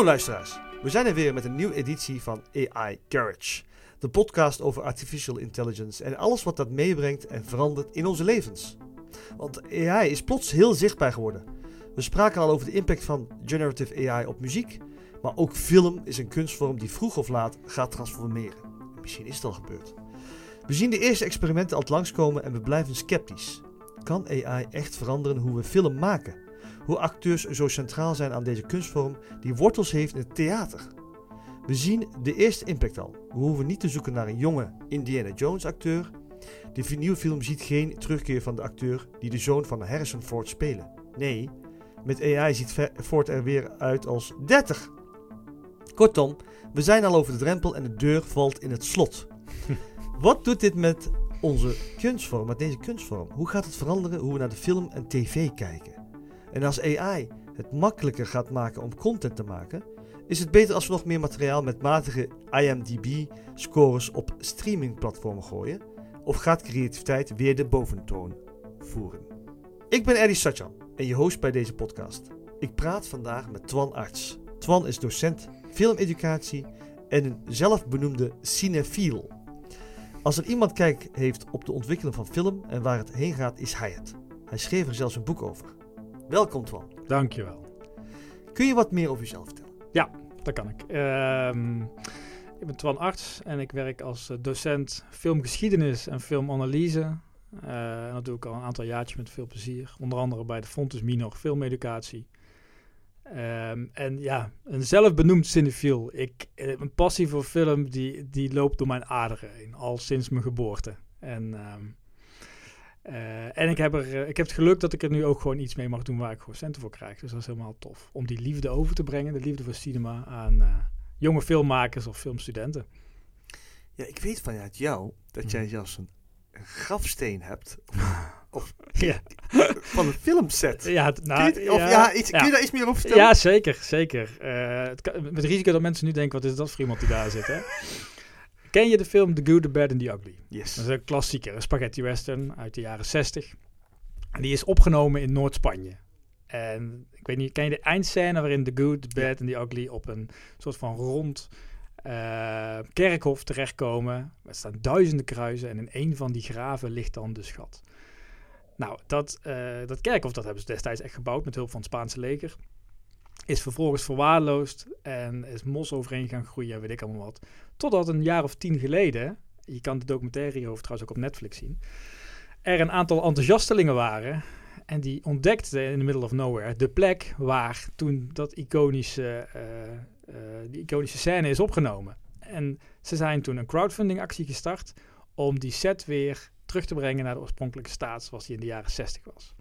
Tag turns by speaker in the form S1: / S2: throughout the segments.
S1: Hallo luisteraars, we zijn er weer met een nieuwe editie van AI Garage. De podcast over artificial intelligence en alles wat dat meebrengt en verandert in onze levens. Want AI is plots heel zichtbaar geworden. We spraken al over de impact van generative AI op muziek, maar ook film is een kunstvorm die vroeg of laat gaat transformeren. Misschien is het al gebeurd. We zien de eerste experimenten al langskomen en we blijven sceptisch. Kan AI echt veranderen hoe we film maken? Hoe acteurs zo centraal zijn aan deze kunstvorm die wortels heeft in het theater? We zien de eerste impact al. We hoeven niet te zoeken naar een jonge Indiana Jones acteur. De nieuwe film ziet geen terugkeer van de acteur die de zoon van Harrison Ford spelen. Nee, met AI ziet Ford er weer uit als 30. Kortom, we zijn al over de drempel en de deur valt in het slot. Wat doet dit met onze kunstvorm, met deze kunstvorm? Hoe gaat het veranderen hoe we naar de film en tv kijken? En als AI het makkelijker gaat maken om content te maken, is het beter als we nog meer materiaal met matige IMDb-scores op streamingplatformen gooien? Of gaat creativiteit weer de boventoon voeren? Ik ben Eddie Satjan en je host bij deze podcast. Ik praat vandaag met Twan Arts. Twan is docent filmeducatie en een zelfbenoemde cinefiel. Als er iemand kijk heeft op de ontwikkeling van film en waar het heen gaat, is hij het. Hij schreef er zelfs een boek over. Welkom Twan.
S2: Dankjewel.
S1: Kun je wat meer over jezelf vertellen?
S2: Ja, dat kan ik. Ehm, ik ben Twan Arts en ik werk als eh, docent filmgeschiedenis en filmanalyse. Uh, dat doe ik al een aantal jaartjes met veel plezier. Onder andere bij de Fontes Minor Filmeducatie. Um, en ja, een zelfbenoemd cinefiel. Ik, eh, een passie voor film die, die loopt door mijn aderen heen, al sinds mijn geboorte. En, um, uh, en ik, heb er, ik heb het geluk dat ik er nu ook gewoon iets mee mag doen waar ik gewoon centen voor krijg. Dus dat is helemaal tof. Om die liefde over te brengen, de liefde voor cinema, aan uh, jonge filmmakers of filmstudenten.
S1: Ja, ik weet vanuit jou dat mhm. jij zelfs een grafsteen hebt. Of, ja. van een filmset.
S2: Ja,
S1: nou, kun je, of, ja, iets, kun je daar iets meer over vertellen?
S2: Ja, zeker. zeker. Uh, het kan, met risico dat mensen nu denken, wat is dat voor iemand die daar zit, hè? Ken je de film The Good, The Bad and The Ugly?
S1: Yes.
S2: Dat is een klassieker, een spaghetti western uit de jaren 60. En die is opgenomen in Noord-Spanje. En ik weet niet, ken je de eindscène waarin The Good, The Bad and The Ugly op een soort van rond uh, kerkhof terechtkomen. Er staan duizenden kruisen en in een van die graven ligt dan de schat. Nou, dat, uh, dat kerkhof dat hebben ze destijds echt gebouwd met hulp van het Spaanse leger. Is vervolgens verwaarloosd en is mos overheen gaan groeien en weet ik allemaal wat. Totdat een jaar of tien geleden, je kan de documentaire hierover trouwens ook op Netflix zien, er een aantal enthousiastelingen waren en die ontdekten in the middle of nowhere de plek waar toen dat iconische uh, uh, die iconische scène is opgenomen. En ze zijn toen een crowdfunding actie gestart om die set weer terug te brengen naar de oorspronkelijke staat zoals die in de jaren 60 was.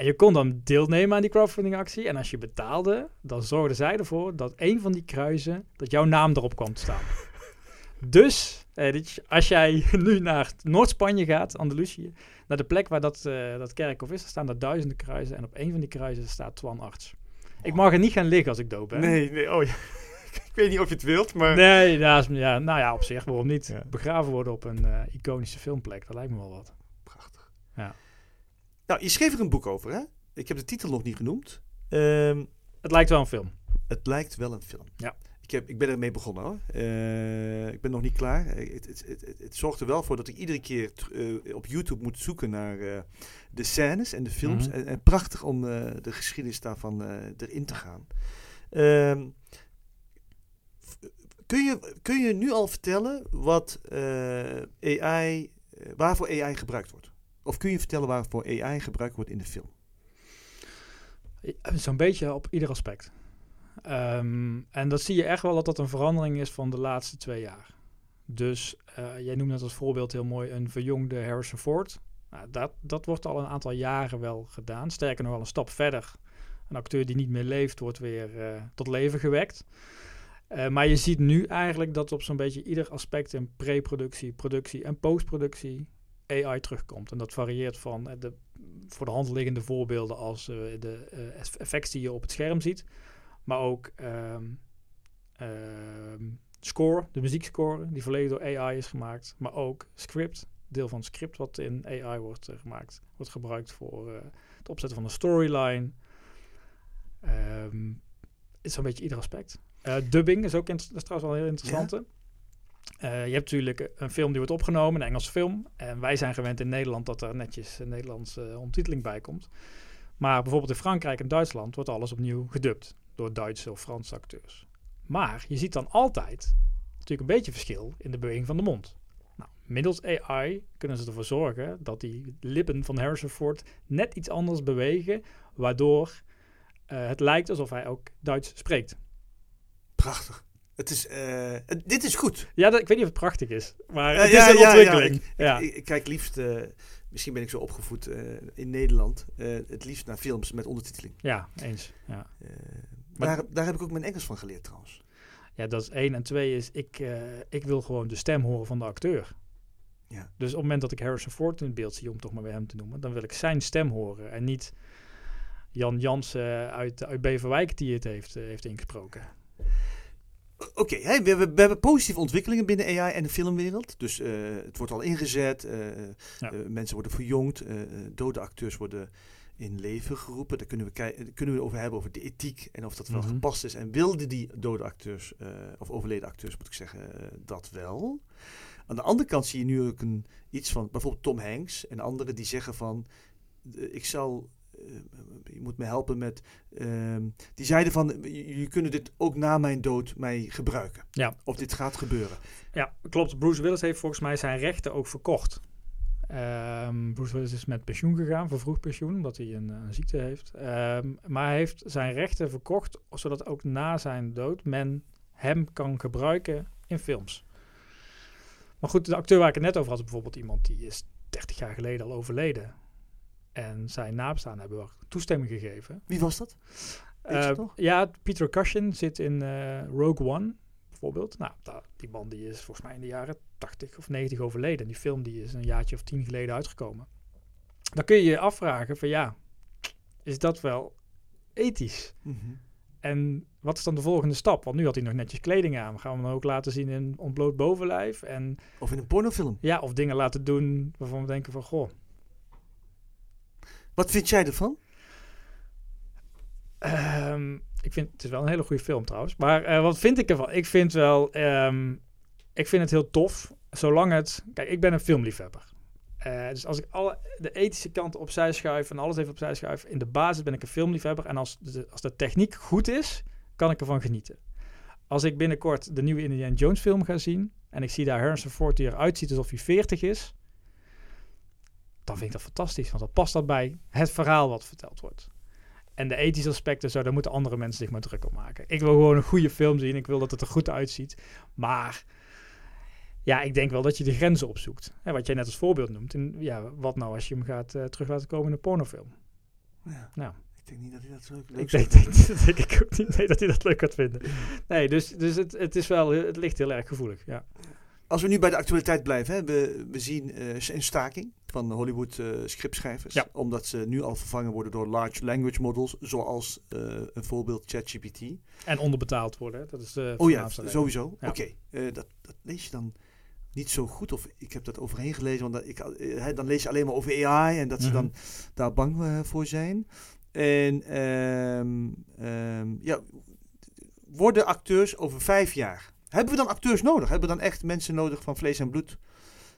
S2: En je kon dan deelnemen aan die crowdfunding actie. En als je betaalde, dan zorgden zij ervoor dat een van die kruisen, dat jouw naam erop kwam te staan. dus eh, als jij nu naar Noord-Spanje gaat, Andalusië, naar de plek waar dat, uh, dat kerkhof is, er staan daar duizenden kruisen. En op een van die kruisen staat Twan Arts. Ik mag er niet gaan liggen als ik dood ben.
S1: Nee, nee, oh ja. ik weet niet of je het wilt, maar...
S2: Nee, ja, ja, nou ja, op zich, waarom niet? Begraven worden op een uh, iconische filmplek, dat lijkt me wel wat.
S1: Nou, je schreef er een boek over, hè? Ik heb de titel nog niet genoemd. Um,
S2: het lijkt wel een film.
S1: Het lijkt wel een film.
S2: Ja.
S1: Ik, heb, ik ben ermee begonnen hoor. Uh, ik ben nog niet klaar. Het, het, het, het, zorgt er wel voor dat ik iedere keer uh, op YouTube moet zoeken naar uh, de scènes en de films. Mm -hmm. en, en, prachtig om de geschiedenis daarvan erin te gaan. Ehm, kun, je, kun je nu al vertellen wat AI, waarvoor AI gebruikt wordt? Of kun je vertellen waarvoor AI gebruikt wordt in de film?
S2: Zo'n beetje op ieder aspect. Um, en dat zie je echt wel dat dat een verandering is van de laatste twee jaar. Dus uh, jij noemde het als voorbeeld heel mooi een verjongde Harrison Ford. Nou, dat, dat wordt al een aantal jaren wel gedaan. Sterker nog wel een stap verder. Een acteur die niet meer leeft, wordt weer uh, tot leven gewekt. Uh, maar je ziet nu eigenlijk dat op zo'n beetje ieder aspect in pre-productie, productie en postproductie AI terugkomt. En dat varieert van de voor de hand liggende voorbeelden als de effecten die je op het scherm ziet maar ook um, um, score, de muziekscore, die volledig door AI is gemaakt. Maar ook script, deel van script wat in AI wordt uh, gemaakt. Wordt gebruikt voor uh, het opzetten van een storyline. Um, is zo'n beetje ieder aspect. Eh, dubbing is ook dat is wel een heel interessante. Eh, je hebt natuurlijk een film die wordt opgenomen, een Engelse film. En wij zijn gewend in Nederland dat er netjes een Nederlandse ondertiteling bij komt. Maar bijvoorbeeld in Frankrijk en Duitsland wordt alles opnieuw gedubt door Duitse of Franse acteurs. Maar je ziet dan altijd natuurlijk een beetje verschil in de beweging van de mond. Nou, middels AI kunnen ze ervoor zorgen dat die lippen van Harrison Ford net iets anders bewegen, waardoor eh, het lijkt alsof hij ook Duits spreekt.
S1: Prachtig. Het is, eh, dit is goed.
S2: Ja, dat, ik weet niet of het prachtig is, maar
S1: Eh,
S2: het
S1: ja,
S2: is een
S1: ja,
S2: ontwikkeling.
S1: ik-
S2: Ja,
S1: Ik, ik kijk liefst, eh, misschien ben ik zo opgevoed in Nederland, het liefst naar films met ondertiteling.
S2: ja, eens. Ja. Maar-
S1: daar, daar heb ik ook mijn Engels van geleerd trouwens.
S2: ja, dat is één. En twee is, ik, ik wil gewoon de stem horen van de acteur.
S1: Ja.
S2: Dus op het moment dat ik Harrison Ford in het beeld zie, om toch maar bij hem te noemen, dan wil ik zijn stem horen. En niet Jan Jansen uit, uit Beverwijk die het heeft, heeft ingesproken.
S1: Oké, we, we, we hebben positieve ontwikkelingen binnen AI en de filmwereld. Dus eh, het wordt al ingezet, eh,
S2: Ja.
S1: eh, mensen worden verjongd, dode acteurs worden in leven geroepen. Daar kunnen we, kunnen we over hebben, over de ethiek en of dat wel
S2: Mhm.
S1: gepast is. En wilden die dode acteurs, of overleden acteurs moet ik zeggen, dat wel? Aan de andere kant zie je nu ook een, iets van bijvoorbeeld Tom Hanks en anderen die zeggen van, ik zal... eh, je moet me helpen met. ehm, die zeiden van. Jullie kunnen dit ook na mijn dood mij gebruiken.
S2: Ja.
S1: Of dit gaat gebeuren.
S2: Ja, klopt. Bruce Willis heeft volgens mij zijn rechten ook verkocht. Ehm, Bruce Willis is met pensioen gegaan, vervroegd pensioen, omdat hij een, een ziekte heeft. Ehm, maar hij heeft zijn rechten verkocht, zodat ook na zijn dood men hem kan gebruiken in films. Maar goed, de acteur waar ik het net over had, bijvoorbeeld iemand die is 30 jaar geleden al overleden. En zijn nabestaanden hebben wel toestemming gegeven.
S1: Wie was dat? Nog?
S2: ja, Peter Cushing zit in eh, Rogue One, bijvoorbeeld. Nou, die man die is volgens mij in de jaren 80 of 90 overleden. En die film die is een jaartje of tien geleden uitgekomen. Dan kun je je afvragen van ja, is dat wel ethisch?
S1: Mhm.
S2: En wat is dan de volgende stap? Want nu had hij nog netjes kleding aan. Gaan we hem dan ook laten zien in ontbloot bovenlijf? En
S1: Of in een pornofilm.
S2: ja, of dingen laten doen waarvan we denken van goh,
S1: Wat vind jij ervan?
S2: Ehm, ik vind het is wel een hele goede film trouwens. Maar eh, wat vind ik ervan? Ik vind wel, ehm, ik vind het heel tof. Zolang het, kijk, ik ben een filmliefhebber. Eh, dus als ik alle de ethische kant opzij schuif en alles even opzij schuif, in de basis ben ik een filmliefhebber. En als de, als de techniek goed is, kan ik ervan genieten. Als ik binnenkort de nieuwe Indiana Jones film ga zien en ik zie daar Harrison Ford die eruit ziet alsof hij 40 is, dan vind ik dat fantastisch. Want dan past dat bij het verhaal wat verteld wordt. En de ethische aspecten, zo, daar moeten andere mensen zich maar druk op maken. Ik wil gewoon een goede film zien. Ik wil dat het er goed uitziet. Maar ja, ik denk wel dat je de grenzen opzoekt. En wat jij net als voorbeeld noemt. En ja, wat nou als je hem gaat eh, terug laten komen in een pornofilm?
S1: Ja.
S2: Nou.
S1: Ik denk niet dat hij dat zo leuk
S2: Ik denk, denk, dat denk ik ook niet nee, dat hij dat leuk gaat vinden. Nee, dus, dus het, het, is wel, het ligt heel erg gevoelig. Ja.
S1: Als we nu bij de actualiteit blijven, hè, we, we zien eh, een staking van Hollywood eh, scriptschrijvers.
S2: Ja.
S1: Omdat ze nu al vervangen worden door large language models, zoals eh, een voorbeeld ChatGPT.
S2: En onderbetaald worden. Dat is de
S1: Oh ja, sowieso.
S2: Ja.
S1: Oké, dat, dat lees je dan niet zo goed. Of ik heb dat overheen gelezen, want ik, dan lees je alleen maar over AI en dat ze
S2: Mhm.
S1: dan daar bang voor zijn. En ehm, ehm, ja, worden acteurs over vijf jaar. Hebben we dan acteurs nodig? Hebben we dan echt mensen nodig van vlees en bloed?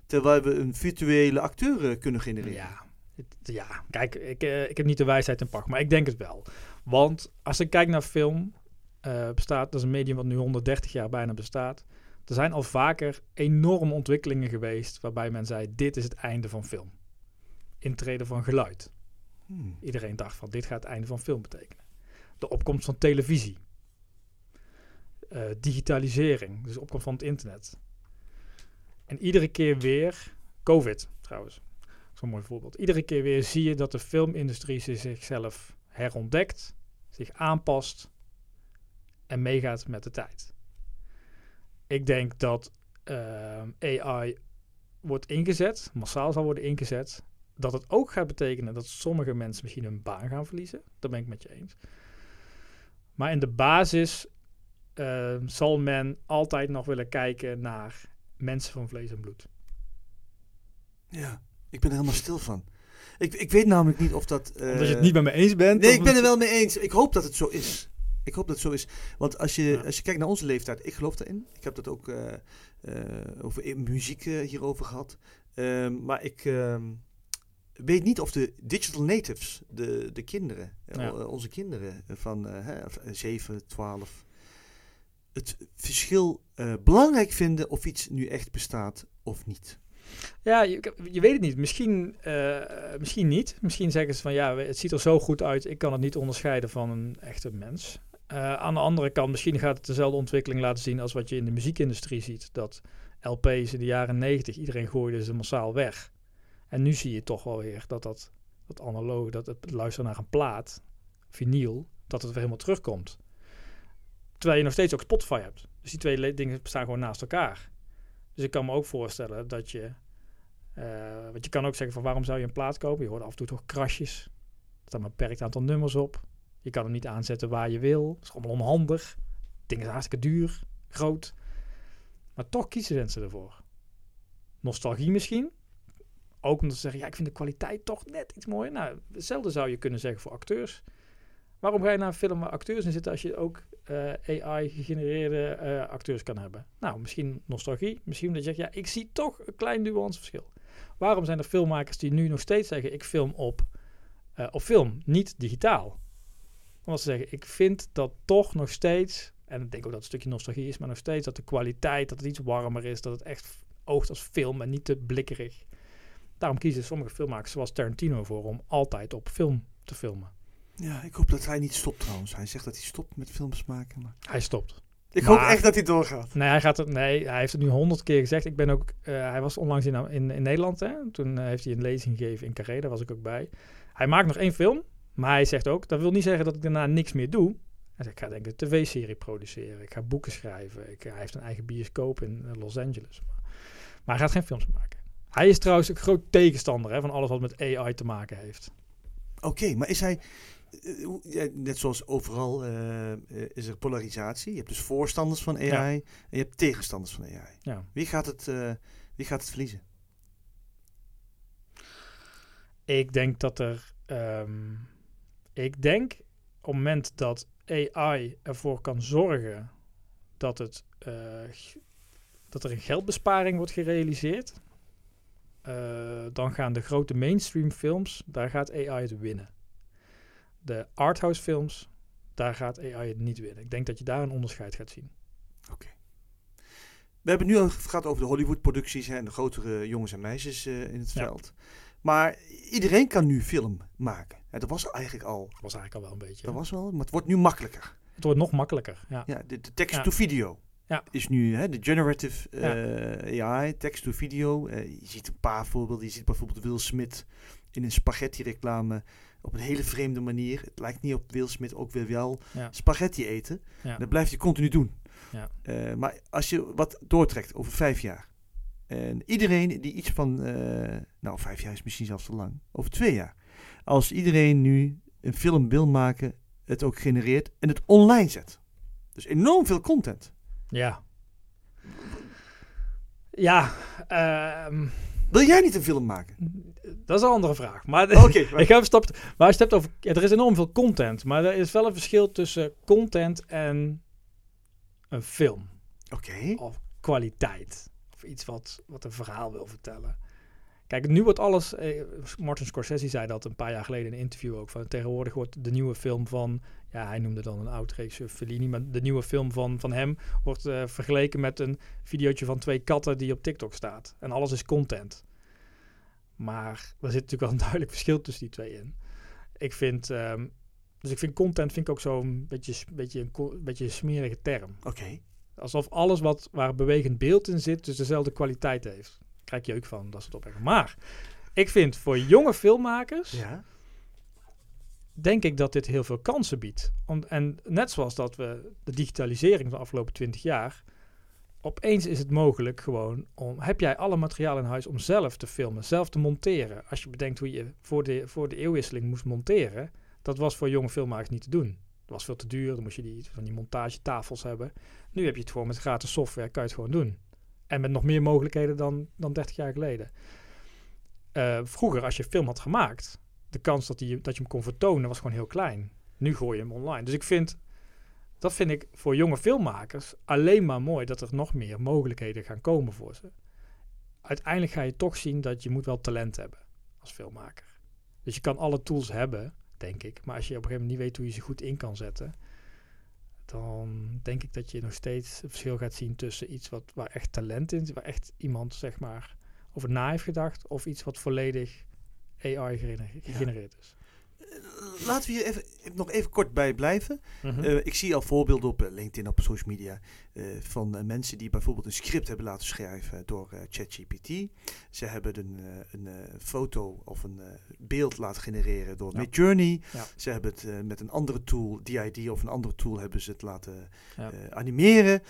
S1: Terwijl we een virtuele acteur eh, kunnen genereren.
S2: Ja, ja. kijk, ik, eh, ik heb niet de wijsheid in pacht, maar ik denk het wel. Want als ik kijk naar film, eh, bestaat, dat is een medium wat nu 130 jaar bijna bestaat. Er zijn al vaker enorme ontwikkelingen geweest waarbij men zei, dit is het einde van film. Intreden van geluid.
S1: Hmm.
S2: Iedereen dacht van, dit gaat het einde van film betekenen. De opkomst van televisie. Eh, digitalisering, dus opkomst van het internet. En iedere keer weer, COVID trouwens, zo'n mooi voorbeeld. Iedere keer weer zie je dat de filmindustrie zich- zichzelf herontdekt, zich aanpast en meegaat met de tijd. Ik denk dat ehm, AI wordt ingezet, massaal zal worden ingezet, dat het ook gaat betekenen dat sommige mensen misschien hun baan gaan verliezen. Dat ben ik met je eens. Maar in de basis ehm, zal men altijd nog willen kijken naar mensen van vlees en bloed.
S1: Ja, ik ben er helemaal stil van. Ik, ik weet namelijk niet of dat... eh,
S2: Omdat je het niet met me eens bent.
S1: Nee, ik ben er
S2: het-
S1: wel mee eens. Ik hoop dat het zo is. Ik hoop dat het zo is. Want als je,
S2: Ja.
S1: als je kijkt naar onze leeftijd, ik geloof daarin. Ik heb dat ook eh, eh, over muziek eh, hierover gehad. Ehm, maar ik ehm, weet niet of de digital natives, de, de kinderen, eh,
S2: Ja.
S1: onze kinderen van eh, hè, of, eh, 7, 12, het verschil eh, belangrijk vinden of iets nu echt bestaat of niet.
S2: Ja, je, je weet het niet. Misschien, eh, misschien niet. Misschien zeggen ze van ja, het ziet er zo goed uit, ik kan het niet onderscheiden van een echte mens. Eh, aan de andere kant, misschien gaat het dezelfde ontwikkeling laten zien als wat je in de muziekindustrie ziet. Dat LP's in de jaren 90, iedereen gooide ze massaal weg. En nu zie je toch wel weer dat dat, dat analoog, dat het luisteren naar een plaat, vinyl, dat het weer helemaal terugkomt. Terwijl je nog steeds ook Spotify hebt. Dus die twee dingen bestaan gewoon naast elkaar. Dus ik kan me ook voorstellen dat je. eh want je kan ook zeggen van waarom zou je een plaat kopen? Je hoort af en toe toch krasjes. Er maar een beperkt aantal nummers op. Je kan hem niet aanzetten waar je wil. Dat is allemaal onhandig. Dingen zijn hartstikke duur, groot. Maar toch kiezen mensen ervoor. Nostalgie misschien. Ook omdat ze zeggen, ja, ik vind de kwaliteit toch net iets mooier. Nou, hetzelfde zou je kunnen zeggen voor acteurs. Waarom ga je naar een film acteurs in zitten als je ook eh, AI-gegenereerde eh, acteurs kan hebben? Nou, misschien nostalgie. Misschien dat je zegt, ja, ik zie toch een klein nuanceverschil. Waarom zijn er filmmakers die nu nog steeds zeggen, ik film op, eh, op film, niet digitaal? Omdat ze zeggen, ik vind dat toch nog steeds, en ik denk ook dat het een stukje nostalgie is, maar nog steeds dat de kwaliteit, dat het iets warmer is, dat het echt oogt als film en niet te blikkerig. Daarom kiezen sommige filmmakers zoals Tarantino voor om altijd op film te filmen.
S1: Ja, ik hoop dat hij niet stopt trouwens. Hij zegt dat hij stopt met films maken. Maar...
S2: Hij stopt.
S1: Ik
S2: Maar-
S1: hoop echt dat hij doorgaat.
S2: Nee, hij, gaat het, nee, hij heeft het nu honderd keer gezegd. Ik ben ook, eh, hij was onlangs in, in, in Nederland. Hè? Toen eh, heeft hij een lezing gegeven in Carré. Daar was ik ook bij. Hij maakt nog één film. Maar hij zegt ook, dat wil niet zeggen dat ik daarna niks meer doe. Hij zegt, ik ga denk ik een tv-serie produceren. Ik ga boeken schrijven. Ik, hij heeft een eigen bioscoop in eh, Los Angeles. Maar, maar hij gaat geen films maken. Hij is trouwens een groot tegenstander hè, van alles wat met AI te maken heeft.
S1: Oké, maar is hij... eh, net zoals overal eh, eh, is er polarisatie. Je hebt dus voorstanders van AI
S2: Ja.
S1: en je hebt tegenstanders van AI.
S2: Ja.
S1: Wie gaat het, wie gaat het verliezen?
S2: Ik denk dat er. ehm, ik denk op het moment dat AI ervoor kan zorgen dat, het, dat er een geldbesparing wordt gerealiseerd, dan gaan de grote mainstream films, daar gaat AI het winnen. De arthouse films, daar gaat AI het niet winnen. Ik denk dat je daar een onderscheid gaat zien.
S1: We hebben het nu al gehad over de Hollywood-producties en de grotere jongens en meisjes eh, in het
S2: Ja.
S1: veld. Maar iedereen kan nu film maken. Ja, dat was eigenlijk al.
S2: Dat was eigenlijk al wel een beetje.
S1: Dat was wel, maar het wordt nu makkelijker.
S2: Het wordt nog makkelijker. Ja.
S1: Ja, de, de text
S2: Ja.
S1: to video
S2: Ja.
S1: is nu hè, de generative eh, AI, text to video. Eh, je ziet een paar voorbeelden. Je ziet bijvoorbeeld Will Smith in een spaghetti-reclame op een hele vreemde manier. Het lijkt niet op Will Smith, ook weer wel
S2: Ja.
S1: spaghetti eten.
S2: Ja.
S1: Dat blijft je continu doen.
S2: Ja.
S1: Eh, maar als je wat doortrekt over vijf jaar. En iedereen die iets van, eh, nou vijf jaar is misschien zelfs te lang, over twee jaar. Als iedereen nu een film wil maken, het ook genereert en het online zet. Dus enorm veel content.
S2: Ja. Ja, ehm,
S1: Wil jij niet een film maken?
S2: dat is een andere vraag. Maar
S1: Oké,
S2: ik een stap. Maar als je het hebt over. Er is enorm veel content. Maar er is wel een verschil tussen content en een film.
S1: oké.
S2: Of kwaliteit. Of iets wat, wat een verhaal wil vertellen. Kijk, nu wordt alles. Eh, Martin Scorsese zei dat een paar jaar geleden in een interview ook. Van tegenwoordig wordt de nieuwe film van. Ja, hij noemde dan een oud regisseur Fellini. Maar de nieuwe film van, van hem wordt eh, vergeleken met een videootje van twee katten die op TikTok staat. En alles is content. Maar er zit natuurlijk wel een duidelijk verschil tussen die twee in. Ik vind. ehm, dus ik vind content vind ik ook zo'n beetje, beetje, een, beetje een smerige term.
S1: Oké.
S2: Alsof alles wat, waar bewegend beeld in zit, dus dezelfde kwaliteit heeft. Krijg je ook van, dat soort opmerkingen. Maar ik vind voor jonge filmmakers,
S1: Ja.
S2: denk ik dat dit heel veel kansen biedt. Om, en net zoals dat we de digitalisering van de afgelopen 20 jaar, opeens is het mogelijk gewoon om, heb jij alle materiaal in huis om zelf te filmen, zelf te monteren. Als je bedenkt hoe je voor de, voor de eeuwwisseling moest monteren, dat was voor jonge filmmakers niet te doen. Dat was veel te duur, dan moest je die, van die montagetafels hebben. Nu heb je het gewoon met gratis software, kan je het gewoon doen. En met nog meer mogelijkheden dan, dan 30 jaar geleden. Eh, vroeger, als je film had gemaakt, de kans dat, die, dat je hem kon vertonen was gewoon heel klein. Nu gooi je hem online. Dus ik vind, dat vind ik voor jonge filmmakers alleen maar mooi dat er nog meer mogelijkheden gaan komen voor ze. Uiteindelijk ga je toch zien dat je moet wel talent hebben als filmmaker. Dus je kan alle tools hebben, denk ik. Maar als je op een gegeven moment niet weet hoe je ze goed in kan zetten, dan denk ik dat je nog steeds een verschil gaat zien tussen iets wat, waar echt talent in zit, waar echt iemand zeg maar over na heeft gedacht, of iets wat volledig AI gegenereerd is.
S1: Eh, laten we hier even, nog even kort bij blijven.
S2: Mhm.
S1: Eh, ik zie al voorbeelden op eh, LinkedIn, op social media, van mensen die bijvoorbeeld een script hebben laten schrijven door ChatGPT. Ze hebben een, een foto of een beeld laten genereren door
S2: Ja.
S1: Midjourney.
S2: Ja.
S1: Ze hebben het met een andere tool, DID of een andere tool, hebben ze het laten animeren.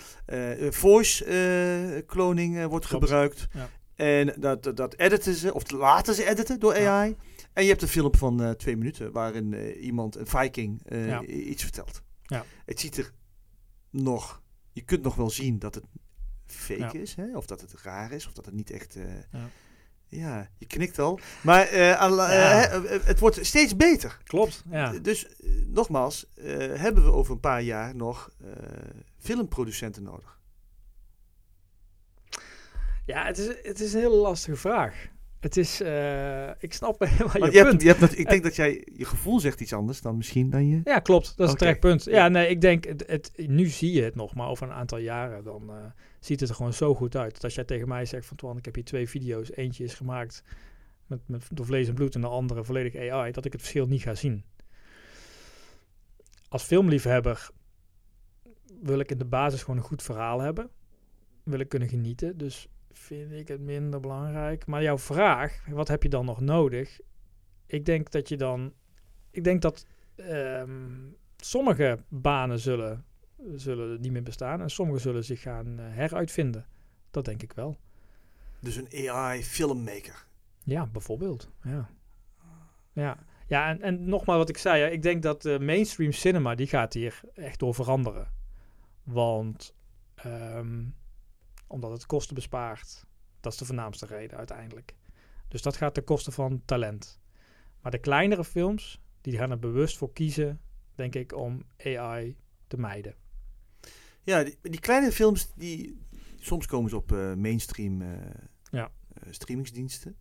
S1: voice cloning wordt
S2: Klopt.
S1: gebruikt. En dat, dat, dat editen ze, of laten ze editen door
S2: Ja.
S1: AI. En je hebt een film van eh, twee minuten waarin eh, iemand, een Viking, eh,
S2: Ja.
S1: iets vertelt.
S2: Ja.
S1: Het ziet er nog, je kunt nog wel zien dat het fake
S2: Ja.
S1: is, hè? of dat het raar is, of dat het niet echt.
S2: Ja.
S1: ja. je knikt al. Maar het wordt steeds beter.
S2: Klopt, ja.
S1: Dus nogmaals, hebben we over een paar jaar nog filmproducenten nodig?
S2: Ja, het is, het is een hele lastige vraag. Het is, eh, ik snap helemaal je,
S1: je hebt,
S2: punt.
S1: je hebt ik denk dat jij, je gevoel zegt iets anders dan misschien dan je.
S2: Ja, klopt. Dat is een terecht punt. Ja, nee, ik denk, het, het, nu zie je het nog, maar over een aantal jaren dan eh, ziet het er gewoon zo goed uit. Dat als jij tegen mij zegt van, Twan, ik heb hier twee video's. Eentje is gemaakt met, met, door vlees en bloed en de andere volledig AI, dat ik het verschil niet ga zien. Als filmliefhebber wil ik in de basis gewoon een goed verhaal hebben. Wil ik kunnen genieten, dus vind ik het minder belangrijk. Maar jouw vraag, wat heb je dan nog nodig? Ik denk dat je dan... Ik denk dat ehm, sommige banen zullen, zullen niet meer bestaan en sommige zullen zich gaan eh, heruitvinden. Dat denk ik wel.
S1: Dus een AI filmmaker.
S2: Ja, bijvoorbeeld. Ja, ja. ja en, en nogmaals wat ik zei, ik denk dat de mainstream cinema, die gaat hier echt door veranderen. Want ehm, omdat het kosten bespaart, dat is de voornaamste reden uiteindelijk. Dus dat gaat ten koste van talent. Maar de kleinere films, die gaan er bewust voor kiezen, denk ik, om AI te mijden.
S1: Ja, die, die kleine films, die, soms komen ze op eh, mainstream eh,
S2: Ja.
S1: eh, streamingsdiensten.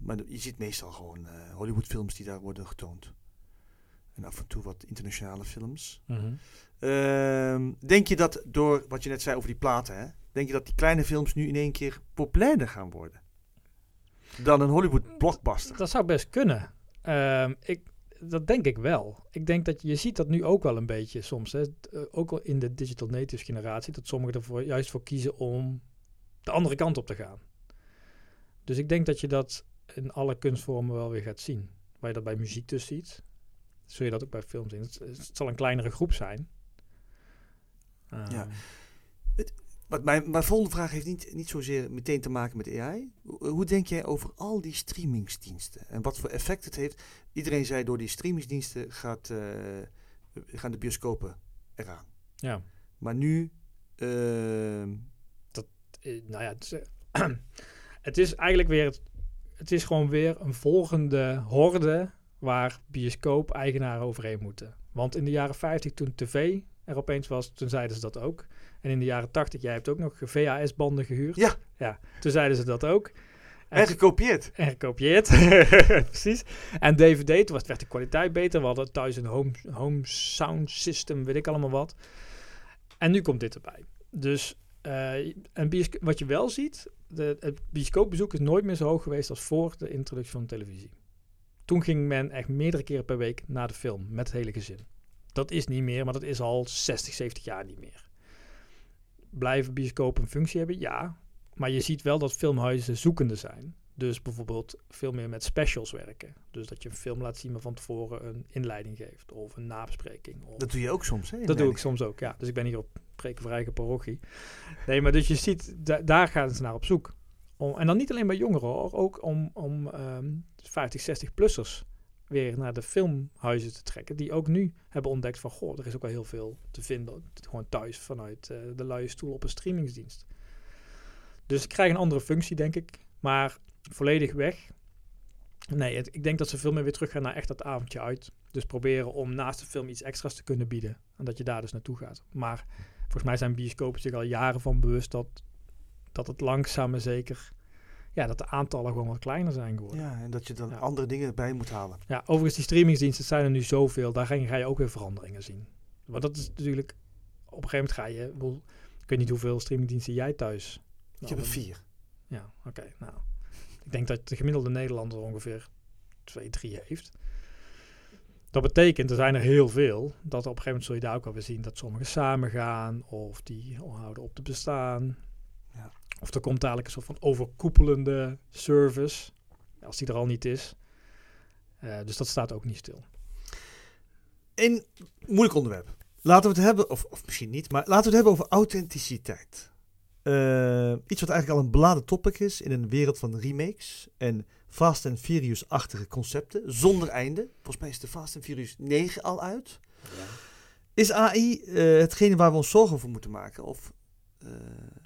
S1: Maar je ziet meestal gewoon Hollywoodfilms die daar worden getoond. En af en toe wat internationale films. Ehm, denk je dat door wat je net zei over die platen, hè, denk je dat die kleine films nu in één keer populairder gaan worden? Dan een Hollywood blockbuster.
S2: Dat zou best kunnen. Ehm, ik, dat denk ik wel. Ik denk dat je, je ziet dat nu ook wel een beetje soms. Hè, eh, ook al in de digital natives generatie. Dat sommigen ervoor juist voor kiezen om de andere kant op te gaan. Dus ik denk dat je dat in alle kunstvormen wel weer gaat zien. Waar je dat bij muziek dus ziet. Zul je dat ook bij films zien. Het, het zal een kleinere groep zijn. Ehm,
S1: Ja. Maar mijn, mijn volgende vraag heeft niet, niet zozeer meteen te maken met AI. Hoe, denk jij over al die streamingsdiensten? En wat voor effect het heeft? Iedereen zei door die streamingsdiensten gaat, eh, gaan de bioscopen eraan.
S2: ja.
S1: Maar nu... ehm,
S2: eh, nou ja, het is, het is eigenlijk weer, het, het is gewoon weer een volgende horde waar bioscoop-eigenaren overheen moeten. Want in de jaren 50, toen tv er opeens was, toen zeiden ze dat ook. En in de jaren 80, jij hebt ook nog VHS-banden gehuurd.
S1: Ja.
S2: ja. Toen zeiden ze dat ook.
S1: en gekopieerd.
S2: En gekopieerd. Precies. En DVD, toen werd de kwaliteit beter. We hadden thuis een home, home sound system, weet ik allemaal wat. En nu komt dit erbij. Dus eh, een biosco- wat je wel ziet, de, het bioscoopbezoek is nooit meer zo hoog geweest als voor de introductie van televisie. Toen ging men echt meerdere keren per week naar de film met het hele gezin. Dat is niet meer, maar dat is al 60, 70 jaar niet meer. Blijven bioscopen een functie hebben? Ja. Maar je ziet wel dat filmhuizen zoekende zijn. Dus bijvoorbeeld veel meer met specials werken. Dus dat je een film laat zien, maar van tevoren een inleiding geeft. Of een nabespreking. Of
S1: Dat doe je ook soms, hè?
S2: dat doe ik soms ook, ja. Dus ik ben hier op preken voor eigen parochie. Nee, maar dus je ziet, da- daar gaan ze naar op zoek. Om, en dan niet alleen bij jongeren hoor, ook om, om ehm 50, 60-plussers weer naar de filmhuizen te trekken. Die ook nu hebben ontdekt van, goh, er is ook wel heel veel te vinden. Gewoon thuis vanuit eh, de luie stoel op een streamingsdienst. Dus ik krijg een andere functie, denk ik. Maar volledig weg. Nee, ik denk dat ze veel meer weer teruggaan naar echt dat avondje uit. Dus proberen om naast de film iets extra's te kunnen bieden. En dat je daar dus naartoe gaat. Maar volgens mij zijn bioscopen zich al jaren van bewust dat, dat het langzaam zeker... Ja, dat de aantallen gewoon wat kleiner zijn geworden.
S1: Ja, en dat je dan
S2: Ja.
S1: andere dingen bij moet halen.
S2: Ja, overigens, die streamingsdiensten zijn er nu zoveel. Daar ga je, ga je ook weer veranderingen zien. Want dat is natuurlijk... Op een gegeven moment ga je... ik bedoel, Ik weet niet hoeveel streamingdiensten jij thuis...
S1: Ik heb er vier.
S2: Ja, oké. nou, ik denk dat de gemiddelde Nederlander ongeveer twee, drie heeft. Dat betekent, er zijn er heel veel, dat op een gegeven moment zul je daar ook wel weer zien dat sommigen samen gaan of die houden op te bestaan.
S1: Ja.
S2: Of er komt dadelijk een soort van overkoepelende service, als die er al niet is. Eh, dus dat staat ook niet stil.
S1: Een moeilijk onderwerp. Laten we het hebben, of, of misschien niet, maar laten we het hebben over authenticiteit. Eh, iets wat eigenlijk al een beladen topic is in een wereld van remakes en Fast and Furious-achtige concepten, zonder einde. Volgens mij is de Fast and Furious 9 al uit. Is AI eh, hetgene waar we ons zorgen over moeten maken? Of eh,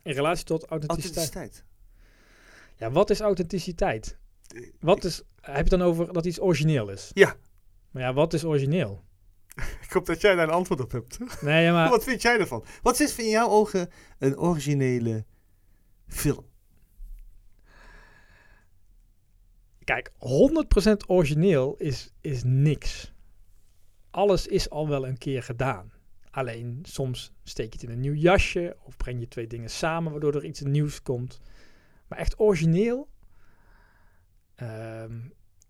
S2: In relatie tot authenticiteit.
S1: authenticiteit?
S2: Ja, wat is authenticiteit?
S1: Eh,
S2: Wat is, heb je het dan over dat iets origineel is?
S1: Ja.
S2: Maar ja, wat is origineel?
S1: Ik hoop dat jij daar een antwoord op hebt.
S2: Nee, maar
S1: Wat vind jij ervan? Wat is in jouw ogen een originele film?
S2: Kijk, 100% origineel is, is niks. Alles is al wel een keer gedaan. Alleen soms steek je het in een nieuw jasje of breng je twee dingen samen waardoor er iets nieuws komt. Maar echt origineel. ehm,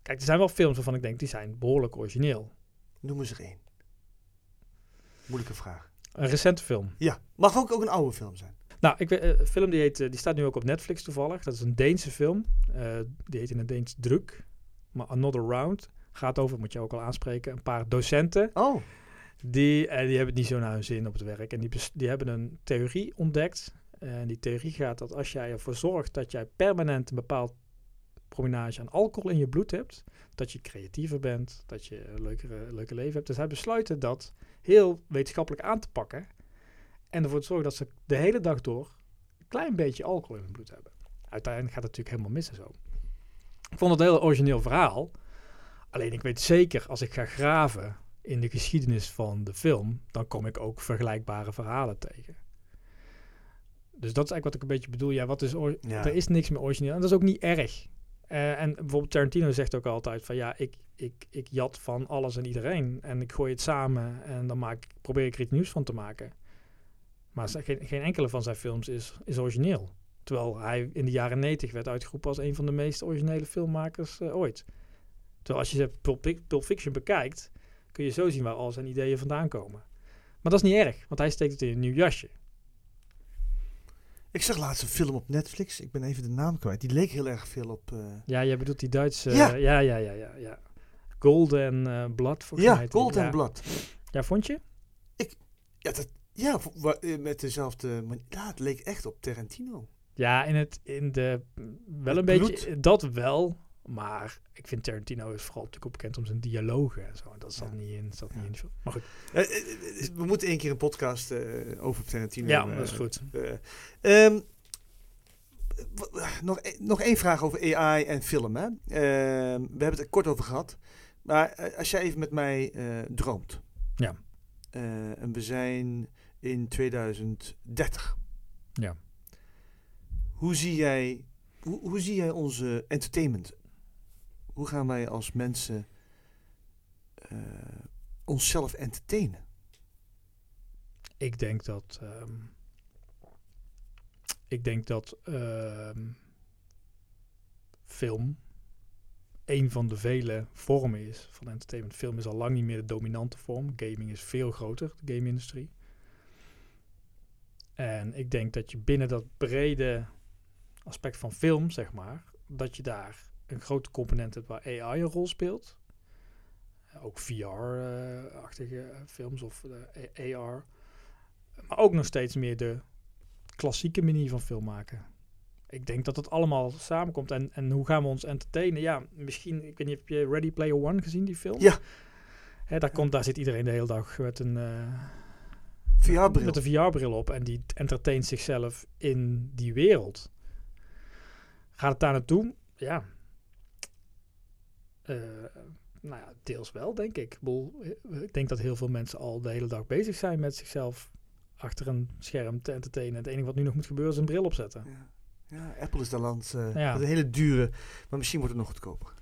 S2: kijk, er zijn wel films waarvan ik denk die zijn behoorlijk origineel.
S1: Noem eens er één. Moeilijke vraag.
S2: Een recente film.
S1: Ja, mag ook, ook een oude film zijn.
S2: Nou, ik weet, eh, een film die, heet, eh, die staat nu ook op Netflix toevallig. Dat is een Deense film. Eh, die heet in het Deens Druk. Maar Another Round gaat over, moet je ook al aanspreken, een paar docenten.
S1: Oh,
S2: Die, eh, die hebben het niet zo naar hun zin op het werk. En die, die hebben een theorie ontdekt. En die theorie gaat dat als jij ervoor zorgt dat jij permanent een bepaald prominage aan alcohol in je bloed hebt, dat je creatiever bent, dat je een leukere, leuke leven hebt. Dus hij besluiten dat heel wetenschappelijk aan te pakken en ervoor te zorgen dat ze de hele dag door een klein beetje alcohol in hun bloed hebben. Uiteindelijk gaat het natuurlijk helemaal mis en zo. Ik vond het een heel origineel verhaal. Alleen ik weet zeker, als ik ga graven in de geschiedenis van de film, dan kom ik ook vergelijkbare verhalen tegen. Dus dat is eigenlijk wat ik een beetje bedoel. Ja, wat is
S1: Ja.
S2: er is niks meer origineel. En dat is ook niet erg. Eh, en bijvoorbeeld Tarantino zegt ook altijd van ja, ik, ik, ik jat van alles en iedereen. En ik gooi het samen en dan maak, ik- probeer ik er iets nieuws van te maken. Maar geen, geen enkele van zijn films is, is origineel. Terwijl hij in de jaren 90 werd uitgeroepen als een van de meest originele filmmakers eh, ooit. Terwijl als je Pulp, Pulp Fiction bekijkt, kun je zo zien waar al zijn ideeën vandaan komen. Maar dat is niet erg, want hij steekt het in een nieuw jasje.
S1: ik zag laatst een film op Netflix. Ik ben even de naam kwijt. Die leek heel erg veel op... eh,
S2: Ja, jij bedoelt die Duitse...
S1: Ja.
S2: Ja, ja, ja, ja. ja. Golden eh, Blood, volgens
S1: ja,
S2: heet die.
S1: Gold
S2: ja.
S1: Blood.
S2: Ja, vond je?
S1: Ja, dat, ja eh, met dezelfde... Ja, het leek echt op Tarantino.
S2: Ja, in, het, in de... Wel
S1: Het
S2: een
S1: bloed.
S2: beetje... Dat wel, maar ik vind Tarantino is vooral natuurlijk ook bekend om zijn dialogen en zo. En dat zat
S1: Ja.
S2: niet in, zat
S1: Ja.
S2: niet in. Maar goed.
S1: Eh, eh, eh, we moeten één keer een podcast over Tarantino...
S2: Ja, dat is goed.
S1: eh, ehm, nog, e- nog één vraag over AI en film. Hè? Ehm, we hebben het er kort over gehad. Maar als jij even met mij droomt.
S2: Ja.
S1: En we zijn in 2030.
S2: Ja.
S1: Hoe zie jij, hoe, hoe zie jij onze entertainment? Hoe gaan wij als mensen eh, onszelf entertainen?
S2: Ik denk dat. ehm, ik denk dat ehm, film een van de vele vormen is van entertainment. Film is al lang niet meer de dominante vorm. Gaming is veel groter, de game-industrie. En ik denk dat je binnen dat brede aspect van film, zeg maar, dat je daar een grote component hebt waar AI een rol speelt. Ook VR-achtige films of eh, AR. Maar ook nog steeds meer de klassieke manier van film maken. Ik denk dat het allemaal samenkomt. En, en hoe gaan we ons entertainen? Ja, misschien, ik weet niet, heb je Ready Player One gezien, die film?
S1: Ja.
S2: Hè, daar, komt, daar zit iedereen de hele dag met een, eh,
S1: VR-bril.
S2: met een VR-bril op. En die entertaint zichzelf in die wereld. Gaat het daar naartoe? Ja. Eh, Nou ja, deels wel, denk ik. Ik, bedoel, eh, ik denk dat heel veel mensen al de hele dag bezig zijn met zichzelf achter een scherm te entertainen. Het enige wat nu nog moet gebeuren is een bril opzetten.
S1: Ja, ja Apple is de land.
S2: Ja.
S1: met een hele dure, maar misschien wordt het nog goedkoper.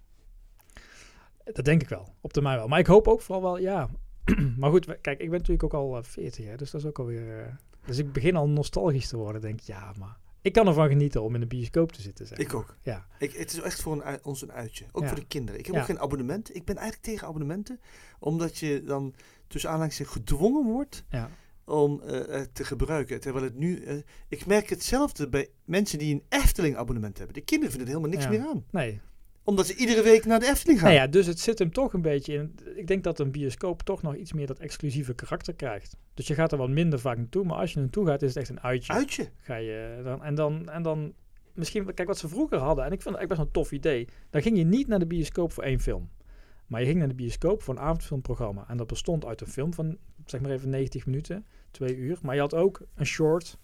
S2: Dat denk ik wel, op termijn wel. Maar ik hoop ook vooral wel, ja. maar goed, kijk, ik ben natuurlijk ook al eh, 40, hè, dus dat is ook alweer... eh dus ik begin al nostalgisch te worden. Denk, ja, maar ik kan ervan genieten om in een bioscoop te zitten. Zeg
S1: Ik ook.
S2: Ja,
S1: Ik, het is echt voor een, ons een uitje. Ook
S2: Ja.
S1: voor de kinderen. Ik heb
S2: Ja.
S1: ook geen abonnement. Ik ben eigenlijk tegen abonnementen. Omdat je dan tussen aanhalingstekens gedwongen wordt
S2: ja.
S1: om eh, te gebruiken. Terwijl het nu... eh, ik merk hetzelfde bij mensen die een Efteling abonnement hebben. De kinderen vinden er helemaal niks meer aan.
S2: Nee,
S1: Omdat ze iedere week naar de Efteling gaan.
S2: Nou ja, dus het zit hem toch een beetje in. Ik denk dat een bioscoop toch nog iets meer dat exclusieve karakter krijgt. Dus je gaat er wat minder vaak naartoe, maar als je naartoe gaat, is het echt een uitje.
S1: Uitje.
S2: Ga je dan, en, dan, en dan misschien, kijk wat ze vroeger hadden, en ik vind het echt best een tof idee. Dan ging je niet naar de bioscoop voor één film. Maar je ging naar de bioscoop voor een avondfilmprogramma. En dat bestond uit een film van, zeg maar even 90 minuten, twee uur. Maar je had ook een short,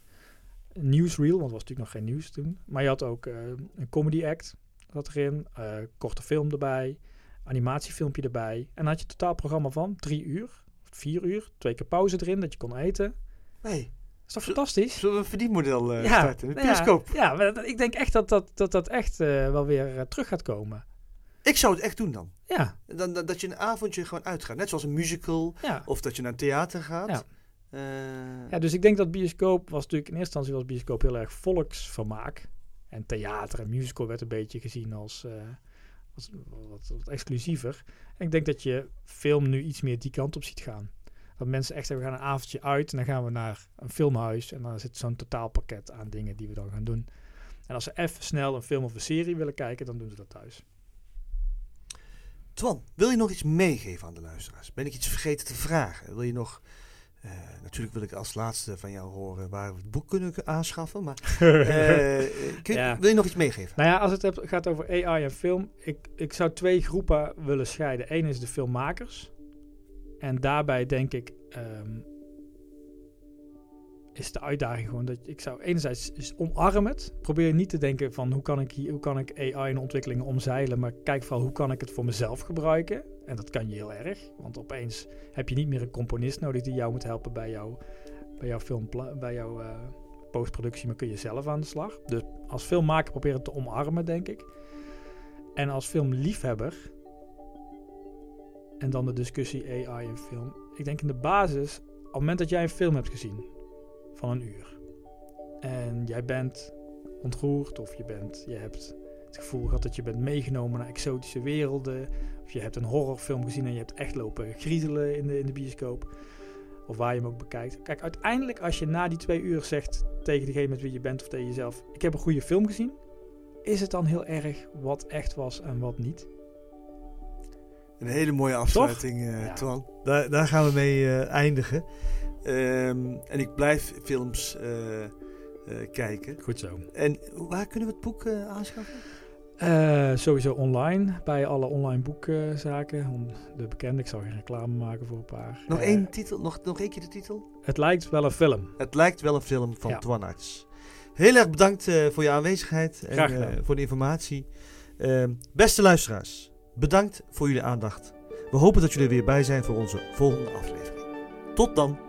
S2: een newsreel, want er was natuurlijk nog geen nieuws toen. Maar je had ook eh, een comedy act, zat erin, eh, korte film erbij, animatiefilmpje erbij. En dan had je een totaalprogramma van drie uur, vier uur, twee keer pauze erin, dat je kon eten.
S1: Hey,
S2: Is dat
S1: Zo-
S2: fantastisch?
S1: zullen we een verdienmodel eh
S2: Ja,
S1: starten? Een
S2: nou ja,
S1: bioscoop.
S2: Ja, dat- ik denk echt dat dat, dat, dat echt eh, wel weer terug gaat komen.
S1: Ik zou het echt doen dan.
S2: Ja,
S1: dan, dan. Dat je een avondje gewoon uitgaat. Net zoals een musical.
S2: ja.
S1: Of dat je naar een theater gaat.
S2: Ja. Ja, dus ik denk dat bioscoop was natuurlijk in eerste instantie was bioscoop heel erg volksvermaak. En theater en musical werd een beetje gezien als, eh, als wat, wat exclusiever. En ik denk dat je film nu iets meer die kant op ziet gaan. Dat mensen echt zeggen, we gaan een avondje uit en dan gaan we naar een filmhuis. En dan zit zo'n totaalpakket aan dingen die we dan gaan doen. En als ze even snel een film of een serie willen kijken, dan doen ze dat thuis.
S1: Twan, wil je nog iets meegeven aan de luisteraars? Ben ik iets vergeten te vragen? Wil je nog... eh, natuurlijk wil ik als laatste van jou horen waar we het boek kunnen aanschaffen. Maar eh, kun je-
S2: Ja.
S1: wil je nog iets meegeven?
S2: Nou ja, als het gaat over AI en film, ik, ik zou twee groepen willen scheiden. Eén is de filmmakers. En daarbij denk ik, ehm, is de uitdaging gewoon dat ik zou enerzijds is omarm het. Probeer niet te denken van hoe kan ik, hier, hoe kan ik AI en ontwikkelingen omzeilen, maar kijk vooral hoe kan ik het voor mezelf gebruiken. En dat kan je heel erg, want opeens heb je niet meer een componist nodig die jou moet helpen bij, jou, bij jouw film, bij jouw eh, postproductie, maar kun je zelf aan de slag. Dus als filmmaker probeer het te omarmen, denk ik. En als filmliefhebber, en dan de discussie AI en film. Ik denk in de basis, op het moment dat jij een film hebt gezien van een uur. En jij bent ontroerd of je, bent, je hebt het gevoel gehad dat je bent meegenomen naar exotische werelden. Of je hebt een horrorfilm gezien en je hebt echt lopen griezelen in de, in de bioscoop. Of waar je hem ook bekijkt. Kijk, uiteindelijk als je na die twee uur zegt tegen degene met wie je bent of tegen jezelf... Ik heb een goede film gezien. Is het dan heel erg wat echt was en wat niet?
S1: Een hele mooie afsluiting, eh,
S2: Ja.
S1: Twan. Daar, daar gaan we mee eh, eindigen. Ehm, en ik blijf films eh, eh, kijken.
S2: Goed zo.
S1: En waar kunnen we het boek eh, aanschaffen?
S2: Sowieso online, bij alle online boekzaken. Om de bekende, ik zal geen reclame maken voor een paar.
S1: Nog één titel, nog, nog één keer de titel?
S2: Het lijkt wel een film.
S1: Het lijkt wel een film van
S2: Ja.
S1: Twan Arts. Heel erg bedankt voor je aanwezigheid en
S2: Graag
S1: eh, voor de informatie. Ehm, beste luisteraars, bedankt voor jullie aandacht. We hopen dat jullie er weer bij zijn voor onze volgende aflevering. Tot dan!